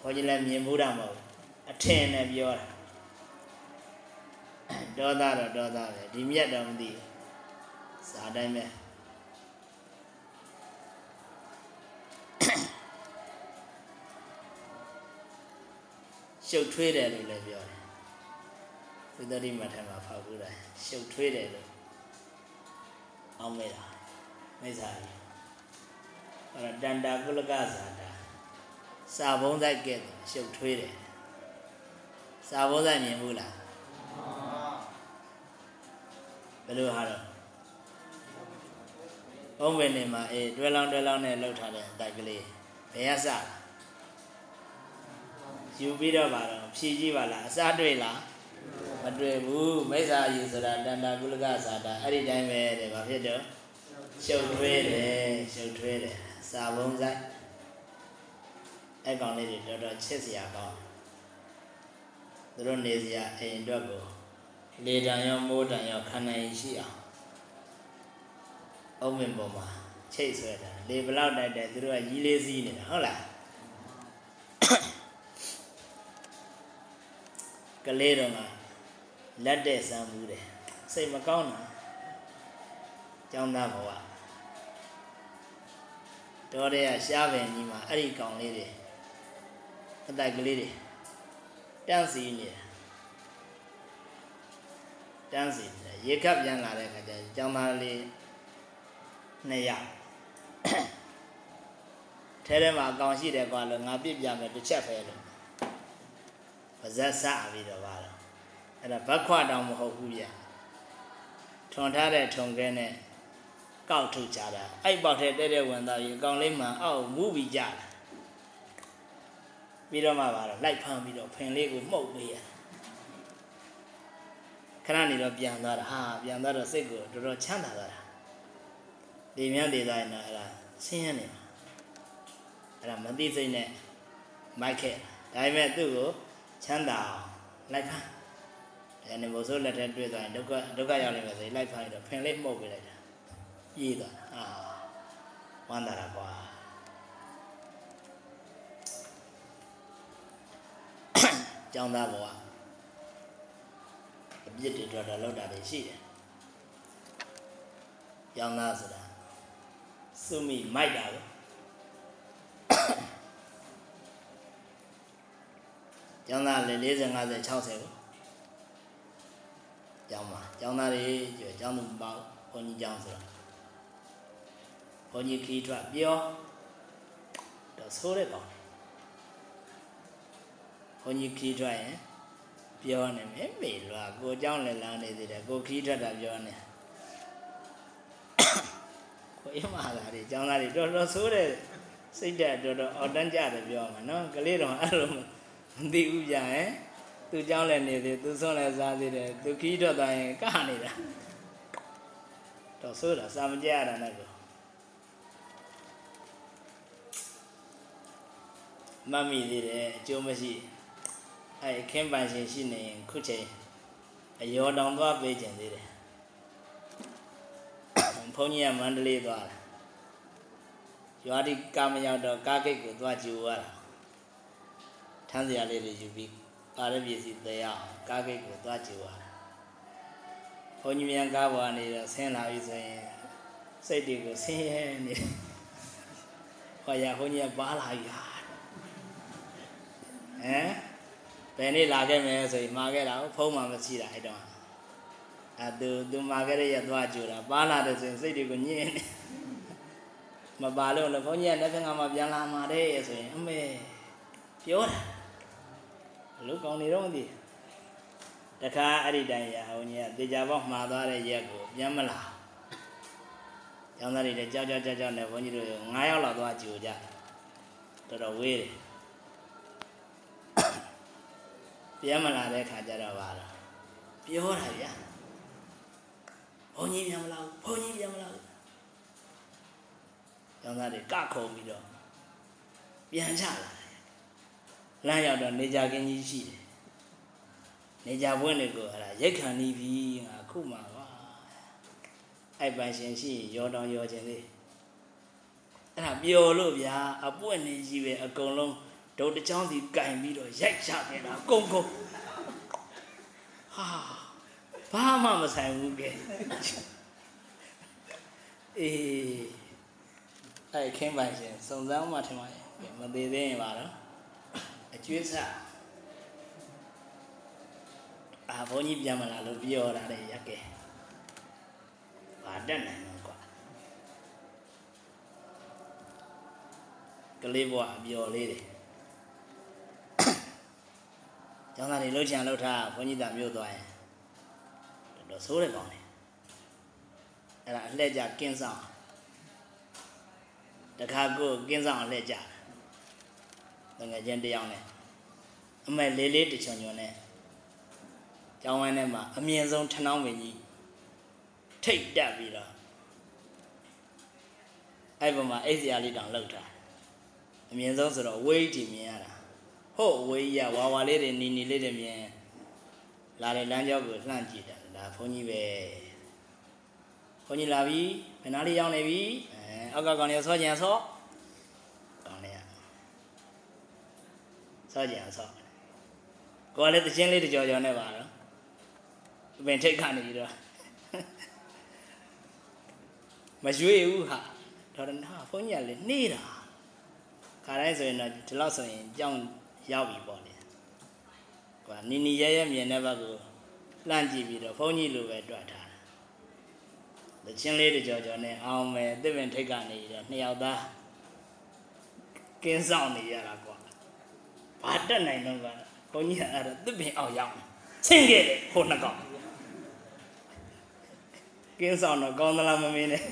ခေါ်ကြလည်းမြင်မှုတာမဟုတ်အထင်နဲ့ပြောတာဒေါသတော့ဒေါသပဲဒီမြတ်တော့မသိဘူးစာတိုင်းပဲရှုပ်ထွေးတယ်လို့လည်းပြောတယ်ဝိသတိမထမှာဖောက်ဘူးလားရှုပ်ထွေးတယ်လို့အောင်မေတာမိစ္ဆာကြီးအဲ့တော့တန်တာကုလကဇာတာ စာဘုံးဆိုင်ကဲ့ရှုပ်ထွေးတယ်စာဘုံးဆိုင်မြင်ဘူးလားဘယ်လိုဟာတော့ဘုံဝင်နေမှာအေးတွဲလောင်းတွဲလောင်းနဲ့လှုပ်ထားတဲ့အတိုက်ကလေးဘယ်ရစယူပြီးတော့ပါတော့ဖြည်ကြည့်ပါလားအစားတွေ့လားမတွေ့ဘူးမိစ္ဆာယူဆိုတာတဏ္ဍကုလကသာတာအဲ့ဒီတိုင်းပဲတဲ့ဘာဖြစ်တော့ရှုပ်ထွေးတယ်ရှုပ်ထွေးတယ်စာဘုံဆိုင် အဲ့ကောင်လေးတွေတော်တော်ချစ်စရာကောင်းသူတို့နေစရာအိမ်အတွက်ကိုလေတံရောမိုးတံရောခံနိုင်ရှိအောင်အုံးမင်ပေါ်မှာချိတ်ဆွဲတာလေဘလောက်တိုက်တယ်သူတို့ကရီးလေးစီးနေတာဟုတ်လားကလေးတော့ကလက်တဲ့စမ်းမှုတယ်စိတ်မကောင်းတာကျောင်းသားဘဝတော်တဲ့ရှားပင်ကြီးမှာအဲ့ဒီကောင်လေးတွေ အတိုက်ကလေးတွေတန်းစီနေတာတန်းစီနေရေခပ်ပြန်လာတဲ့ခါကျကျောင်းသားလေးနှစ်ယောက်ထဲထဲမှာအကောင်ရှိတယ်ကွာလို့ငါပြစ်ပြမယ်တစ်ချက်ပဲလို့ပါဇက်ဆပြီးတော့ပါတော့အဲ့ဒါဘက်ခွတောင်မဟုတ်ဘူးဗျထွန်ထားတဲ့ထုံခဲနဲ့ကောက်ထုတ်ကြတာအဲ့ပေါက်ထဲတဲ့တဲ့ဝင်သားကြီးအကောင်လေးမှအောက်မူးပြီးကြတာ ပြီးတော့မှပါတော့လိုက်ဖမ်းပြီးတော့ဖင်လေးကိုမှုတ်ပေးရခဏနေတော့ပြန်သွားတာဟာပြန်သွားတော့စိတ်ကိုတော်တော်ချမ်းသာသွားတာဒီမြတ်ဒေသရင်တော့အဲ့ဒါဆင်းရဲနေမှာအဲ့ဒါမသိစိတ်နဲ့မိုက်ခဲ့ဒါပေမဲ့သူ့ကိုချမ်းသာအောင်လိုက်ဖမ်းဒါနဲ့ဘိုးစိုးလက်ထဲတွေ့သွားရင်ဒုက္ခဒုက္ခရောက်နေမယ်ဆိုရင်လိုက်ဖမ်းပြီးတော့ဖင်လေးမှုတ်ပေးလိုက်တာပြေးသွားတာအာဝမ်းသာတာကွာ ကျောင်းသားဘဝအပြစ်တွေတော့တော့လောက်တာတွေရှိတယ်ကျောင်းသားဆိုတာစုမိမိုက်တာပဲကျောင်းသားလေ40 50 60ကိုကျောင်းမှာကျောင်းသားတွေကျောင်းသူမပေါ့ဘုန်းကြီးကျောင်းဆိုတာဘုန်းကြီးခီးထွက်ပြောတော့ဆိုးတဲ့ကောင်ဘုန်းကြီးခီးထွက်ရင်ပြောနေမေမေလွာကိုเจ้าလည်းလမ်းနေသေးတယ်ကိုခီးထွက်တာပြောနေကိုရမလာတယ်เจ้าသားတွေတော်တော်ဆိုးတဲ့စိတ်ဓာတ်တော်တော်အော်တန်းကြတယ်ပြောမှာနော်ကလေးတော်အဲ့လိုမသိဘူးဗျာဟင်သူเจ้าလည်းနေသေးသူဆုံးလည်းစားသေးတယ်သူခီးထွက်သွားရင်ကနေတာတော့ဆိုးတာစာမကြရတာနဲ့ကိုမတ်မိသေးတယ်အကျိုးမရှိ အဲခင်းပန်ရှင်ရှိနေရင်ခုချိန်အယောတောင်သွားပေးကျင်သေးတယ်ဘုန်းကြီးကမန္တလေးသွားတာရွာဒီကာမရောက်တော့ကားဂိတ်ကိုသွားကြည့်ရတာထမ်းစရာလေးတွေယူပြီးပါရပစ္စည်းတဲအောင်ကားဂိတ်ကိုသွားကြည့်ရတာဘုန်းကြီးမြန်ကားပေါ်ကနေတော့ဆင်းလာပြီဆိုရင်စိတ်တွေကိုဆင်းရဲနေတယ်ဟောရဘုန်းကြီးကပါလာပြီဟမ် ဘယ်နေ့လာခဲ့မယ်ဆိုရင်မှာခဲ့တာဖုံးမှမရှိတာအဲ့တော့အဲသူသူမှာခဲ့တဲ့ရသွားကြူတာပါလာတယ်ဆိုရင်စိတ်တွေကိုညှင်းနေမပါလို့လည်းဘုန်းကြီးကလက်ဖက်ကမှပြန်လာမှာတဲ့ဆိုရင်အမေပြောတာလူကောင်းနေတော့မသိတခါအဲ့ဒီတိုင်ရဘုန်းကြီးကတေချာပေါက်မှားသွားတဲ့ရက်ကိုပြန်မလာကျောင်းသားတွေလည်းကြောက်ကြောက်ကြောက်ကြောက်နဲ့ဘုန်းကြီးတို့9ယောက်လောက်သွားကြူကြတော်တော်ဝေးတယ် ပြန်မလာတဲ့ခါကျတော့ပါတော့ပြောတာဗျာဘုန်းကြီးပြန်မလာဘူးဘုန်းကြီးပြန်မလာဘူးကျောင်းသားတွေကခုံပြီးတော့ပြန်ချလာတယ်လမ်းရောက်တော့နေကြကင်းကြီးရှိတယ်နေကြပွင့်တွေကိုအဲ့ဒါရိတ်ခံနေပြီငါခုမှပါအဲ့ပန်ရှင်ရှိရောတောင်ရောခြင်းလေးအဲ့ဒါပျော်လို့ဗျာအပွင့်နေကြီးပဲအကုန်လုံး ဒုတ်တချောင်းစီကင်ပြီးတော့ရိုက်ချခဲ့တာကုန်းကုန်းဟာဘာမှမဆိုင်ဘူးကဲအေးအဲ့ခင်းပိုင်ရှင်စုံစမ်းမှထင်ပါရဲ့မသေးသေးရင်ပါတော့အကျွေးစားအာဘုန်းကြီးပြန်မလာလို့ပြောတာလေရက်ကဲဘာတက်နိုင်တော့ကွာကလေးဘွားအပြော်လေးတွေ ကျောင်းသားတွေလှုပ်ချင်လှုပ်ထားဘုန်းကြီးသားမျိုးသွားရင်တော်တော်ဆိုးတယ်ကောင်းတယ်အဲ့ဒါအလှည့်ကြကင်းဆောင်တခါကိုကင်းဆောင်အလှည့်ကြတငယ်ချင်းတယောက်နဲ့အမဲလေးလေးတချွန်ချွန်နဲ့ကျောင်းဝင်းထဲမှာအမြင့်ဆုံးထဏောင်းပင်ကြီးထိတ်တက်ပြီးတော့အဲ့ပေါ်မှာအိတ်စရာလေးတောင်လှုပ်ထားအမြင့်ဆုံးဆိုတော့ဝိတ်တီမြင်ရတာ ဟုတ်ဝေးရဝါဝါလေးတွေနီနီလေးတွေမြင်လာတဲ့လမ်းကြောင်းကိုလှမ်းကြည့်တယ်ဒါဘုန်းကြီးပဲဘုန်းကြီးလာပြီမနာလေးရောက်နေပြီအဲအောက်ကကောင်လေးဆောကြံဆောကောင်လေးဆောကြံဆောကိုကလည်းတချင်းလေးတကြော်ကြော်နဲ့ပါတော့ပင်ထိတ်ခနေပြီးတော့မရွေ့ဘူးဟာတော်တယ်ဟာဘုန်းကြီးကလည်းနေတာခါတိုင်းဆိုရင်တော့ဒီလောက်ဆိုရင်ကြောင်း ရောက်ပြီပေါ့လေကွာနီနီရဲရဲမြင်တဲ့ဘက်ကိုလှမ်းကြည့်ပြီးတော့ဘုန်းကြီးလိုပဲတွေ့ထားတာချင်းလေးတကြောကြောနဲ့အောင်မယ်တစ်ပင်ထိတ်ကနေတော့နှစ်ယောက်သားကင်းဆောင်နေရတာကွာဘာတက်နိုင်တော့ကဘုန်းကြီးကအဲ့ဒါတစ်ပင်အောင်ရောက်ဆင်းခဲ့တယ်ဟိုနှစ်ကောင်ကင်းဆောင်တော့ကောင်းသလားမမင်းနဲ့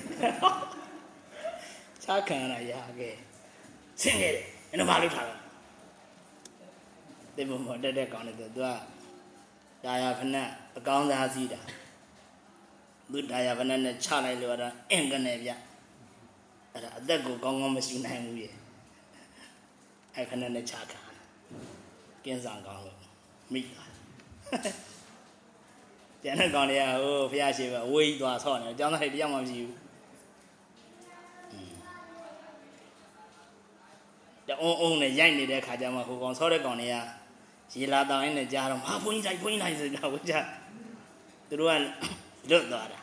ချားခံရရခဲ့ဆင်းခဲ့တယ်အဲ့ဒါဘာလို့ထားလဲ ဒီဘုံမတက်တဲ့ကောင်းတယ်သူကဒါရဖနက်အကောင်းစားစီးတာသူဒါရဖနက်နဲ့ချလိုက်လို့တော့အင်ကနေဗျအဲ့ဒါအသက်ကိုကောင်းကောင်းမရှိနိုင်ဘူးရဲ့အဲ့ခဏနဲ့ချခံကင်းဆောင်ကောင်းလို့မိသွားကျန်တဲ့ကောင်တွေကဟိုဖះရှိပဲအဝေးကြီးသွားဆော့နေအကြောင်းသားတွေတယောက်မှမရှိဘူးတအုံးအုံးနဲ့ရိုက်နေတဲ့ခါကျမှဟိုကောင်ဆော့တဲ့ကောင်တွေက ရေလာတောင်းရင်းနဲ့ကြားတော့ဟာဘုန်းကြီးတိုင်းဘုန်းကြီးတိုင်းဆိုတော့ဝကြသူတို့ကလွတ်သွားတာ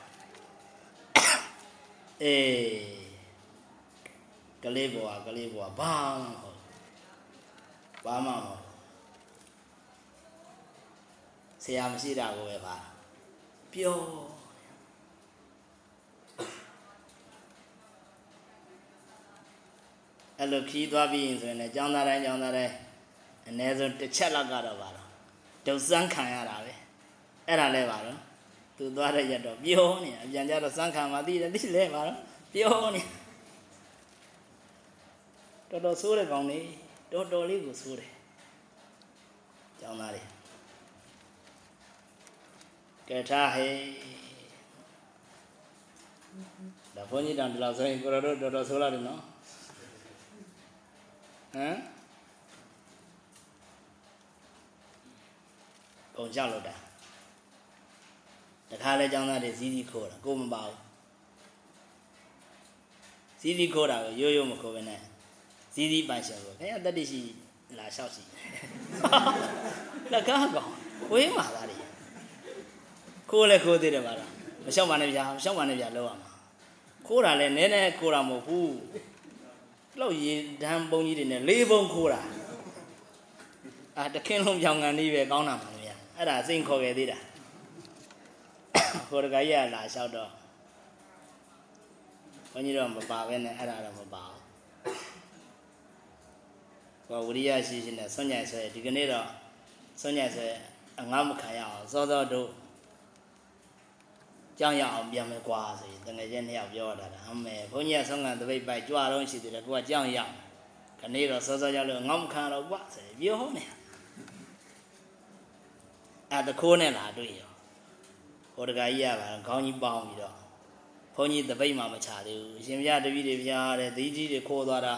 အေးကလေးဘွားကလေးဘွားဘာမှမဟုတ်ဘာမှမဟုတ်ဆရာမရှိတာကိုပဲပါပျော်အဲ့လိုခီးသွားပြီးရင်ဆိုရင်လည်းကျောင်းသားတိုင်းကျောင်းသားတိုင်း အ ਨੇ ဆုံးတစ်ချက်လောက်ကတော့ပါတော့ဒုစမ်းခံရတာပဲအဲ့ဒါလည်းပါတော့သူသွားတဲ့ရက်တော့ပြောနေအပြန်ကြတော့စမ်းခံမှသိတယ်သိလဲပါတော့ပြောနေတော်တော်ဆိုးတဲ့ကောင်လေးတော်တော်လေးကိုဆိုးတယ်ကျောင်းသားလေးကဲထားဟေးဒါဘုန်းကြီးတောင်ဒီလောက်ဆိုရင်ကိုရတို့တော်တော်ဆိုးလာတယ်နော်ဟမ် ပုံကြောက်လို့တာတခါလဲចောင်းသားတွေဇီးဇီးခိုးတာကိုမပါဘူးဇီးဇီးခိုးတာကိုရိုးရိုးမခိုးဘဲနဲ့ဇီးဇီးပန်ရှင်ကိုခင်ဗျတတ္တိရှိလာလျှောက်ရှိလက်ကားကောင်ဝေးမှာသားတွေခိုးလဲခိုးသေးတယ်ပါလားမလျှောက်ပါနဲ့ဗျာမလျှောက်ပါနဲ့ဗျာလောက်ရမှာခိုးတာလဲနည်းနည်းခိုးတာမဟုတ်ဘူးလောက်ရေဒန်းပုံကြီးတွေနဲ့လေးပုံခိုးတာအာတခင်းလုံးပြောင်ကန်လေးပဲကောင်းတာပါလေဗျာ အဲ့ဒါစိန်ခေါ်ခဲ့သေးတာခေါ်တကကြီးကလာလျှောက်တော့ဘုန်းကြီးတော့မပါပဲနဲ့အဲ့ဒါတော့မပါဘူးဟောဝိရိယရှိရှိနဲ့ဆွညိုင်ဆွဲဒီကနေ့တော့ဆွညိုင်ဆွဲအငါမခံရအောင်စောစောတို့ကြောင်းရအောင်ပြန်မယ်ကွာဆိုရင်တငယ်ချင်းနှစ်ယောက်ပြောတာဒါအမေဘုန်းကြီးကဆုံးကန်တပိတ်ပိုက်ကြွတော့ရှိသေးတယ်ကိုကကြောင်းရအောင်ခနေ့တော့စောစောရောက်လို့ငေါ့မခံတော့ကွာဆိုရင်ပြောနေ အဲ့တခိုးနဲ့လာတွေ့ရောဟိုတကကြီးရပါခေါင်းကြီးပေါင်းပြီးတော့ဘုန်းကြီးတပိတ်မှမချသေးဘူးအရှင်ဘုရားတပည့်တွေဘုရားတဲ့သီးကြီးတွေခိုးသွားတာ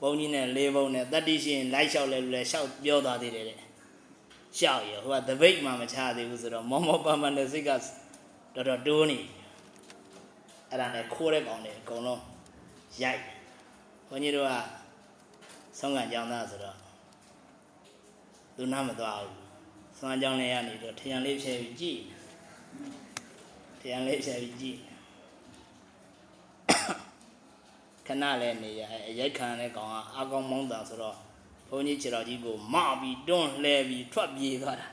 ဘုန်းကြီးနဲ့လေးဘုံနဲ့တတ္တိရှင်လိုက်လျှောက်လဲလို့လဲလျှောက်ပြောသွားသေးတယ်တဲ့ရှောက်ရဟိုကတပိတ်မှမချသေးဘူးဆိုတော့မောမောပမနဲ့စိတ်ကတော်တော်တိုးနေအဲ့ဒါနဲ့ခိုးတဲ့ကောင်တွေအကုန်လုံးရိုက်ဘုန်းကြီးတို့ကဆုံးကန်ကြောင်းသားဆိုတော့သူနားမသွားဘူး ဆွမ်းကြောင်းလေးရနေတော့ထရံလေးဖြဲပြီးကြည့်ထရံလေးဖြဲပြီးကြည့်ခဏလည်းနေရရိုက်ခံတဲ့ကောင်ကအကောင်မောင်းတာဆိုတော့ဘုန်းကြီးခြေတော်ကြီးကိုမပြီးတွန်းလှဲပြီးထွက်ပြေးသွားတာ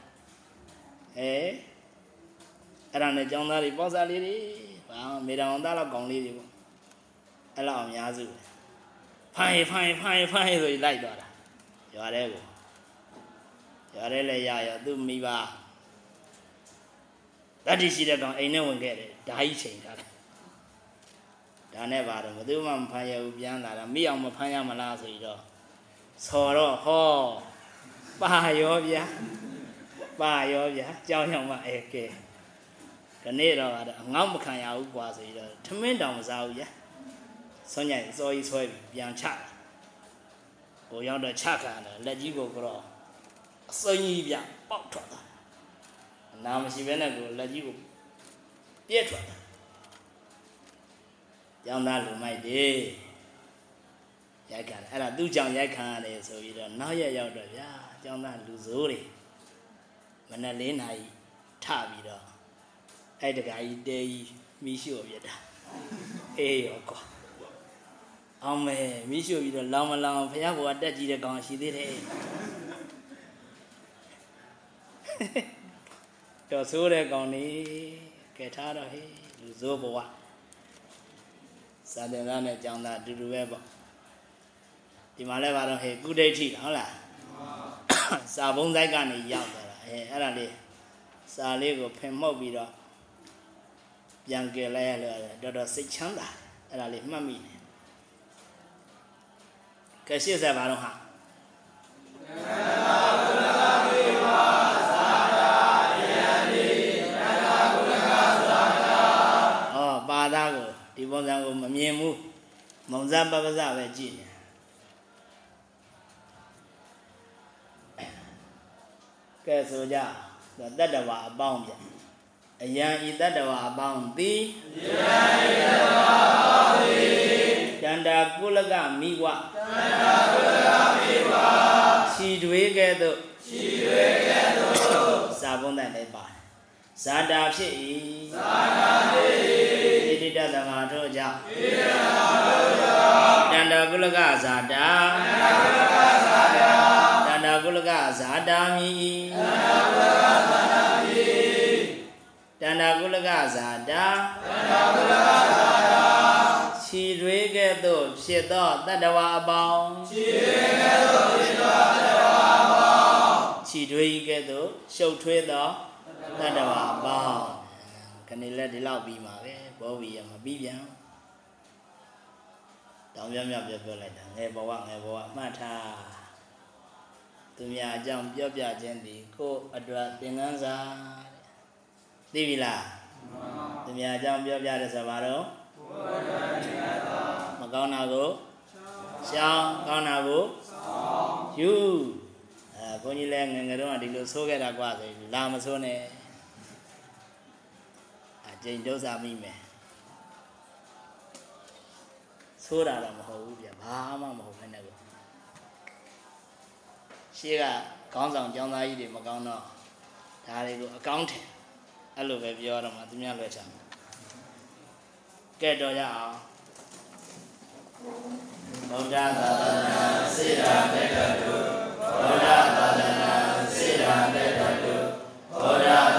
အဲအဲ့ဒါနဲ့ចောင်းသားတွေပေါ့စားလေးတွေဘာမေတောင်သားလောက်ကောင်လေးတွေပေါ့အဲ့လောက်အများစုဖိုင်ဖိုင်ဖိုင်ဖိုင်ဆိုပြီးလိုက်သွားတာရွာတဲ့ကို ရွာတဲ့လည်းရရောသူ့မိဘတတိရှိတဲ့ကောင်အိမ်နဲ့ဝင်ခဲ့တယ်ဓာကြီးချိန်ထားတယ်ဒါနဲ့ပါတော့ဘယ်သူမှမဖမ်းရဘူးပြန်လာတာမိအောင်မဖမ်းရမလားဆိုပြီးတော့ဆော်တော့ဟောပါရောဗျာပါရောဗျာကြောင်းရောက်မှအဲကဲခနေ့တော့အငေါ့မခံရဘူးကွာဆိုပြီးတော့ထမင်းတောင်မစားဘူးဗျာဆွညိုင်စောကြီးဆွဲပြီးပြန်ချကိုရောက်တော့ချခံတယ်လက်ကြီးကိုကတော့ အစိမ်းကြီးပြပေါက်ထွက်သွားနာမရှိဘဲနဲ့ကိုလက်ကြီးကိုပြက်ထွက်သွားကျောင်းသားလူမိုက်တယ်ရိုက်ခံအဲ့ဒါသူ့ကြောင့်ရိုက်ခံရတယ်ဆိုပြီးတော့နောက်ရက်ရောက်တော့ဗျာကျောင်းသားလူစိုးတွေမနက်၄နာရီထပြီးတော့အဲ့တကကြီးတဲကြီးမိရှို့ပြတာအေးရောကွာအောင်မဲမိရှို့ပြီးတော့လောင်မလောင်ဖះဘောကတက်ကြည့်တဲ့ကောင်ရှိသေးတယ် တော့ဆိုးတဲ့ကောင်နေကဲထားတော့ဟေးလူဆိုးဘဝစာတင်သားနဲ့ကြောင်းသားအတူတူပဲပေါ့ဒီမှာလဲပါတော့ဟေးကုဒိဋ္ဌိဟုတ်လားစာဘုံဆိုင်ကနေရောက်သွားတာအဲအဲ့ဒါလေးစာလေးကိုဖင်မှုတ်ပြီးတော့ပြန်ကြလိုက်ရလို့တော်တော်စိတ်ချမ်းသာအဲ့ဒါလေးမှတ်မိတယ်ကဲ80ပါတော့ဟာ စံကိုမမြင်ဘူးမုံစားပပစပဲကြည့်နေကဲဆိုကြတတ္တဝါအပေါင်းပြအယံဤတတ္တဝါအပေါင်းသည်အယံဤတတ္တဝါအပေါင်းသည်တန္တာကုလကမိဝတန္တာကုလကမိဝခြီတွေကဲ့သို့ခြီတွေကဲ့သို့စာပုံးတန်လည်းပါတယ်ဇာတာဖြစ်၏ဇာတာဖြစ်၏ဣ တိတသမထို့ကြောင့်ဣတိတသမထို့ကြောင့်တန္တာကုလကဇာတာတန္တာကုလကဇာတာတန္တာကုလကဇာတာမိတန္တာကုလကဇာတာတန္တာကုလကဇာတာခြီတွေကဲ့သို့ဖြစ်သောတတ္တဝါအပေါင်းခြီတွေကဲ့သို့ဖြစ်သောတတ္တဝါအပေါင်းခြီတွေကဲ့သို့ရှုပ်ထွေးသောတတ္တဝါအပေါင်း ခဏလေးဒီလောက်ပြီးမှာပဲဘောဝီရမပြီးပြန်တောင်းပြမြပြောပြောလိုက်တာငယ်ဘဝငယ်ဘဝမှတ်ထားသူများအကြောင်းပြောပြခြင်းသည်ကိုယ်အတွက်သင်္ကန်းစာတဲ့သိပြီလားသူများအကြောင်းပြောပြတယ်ဆိုပါတော့မကောင်းတာကိုရှောင်းကောင်းတာကိုယူအဲဘုန်းကြီးလည်းငယ်ငယ်တုန်းကဒီလိုဆိုးခဲ့တာကွာဆိုရင်လာမဆိုးနဲ့အ ကျိန်ဒုစမိမယ်သိုးတာတော့မဟုတ်ဘူးဗျဘာမှမဟုတ်ဘဲနဲ့ကိုရှေ့ကခေါင်းဆောင်ကျောင်းသားကြီးတွေမကောင်းတော့ဒါတွေကိုအကောင့်ထင်အဲ့လိုပဲပြောတော့မှသူများလွယ်ချာကဲတော့ရအောင်ဗုဒ္ဓသာသနာစေတာတက္ကတုဗုဒ္ဓသာသနာစေတာတက္ကတုဗုဒ္ဓ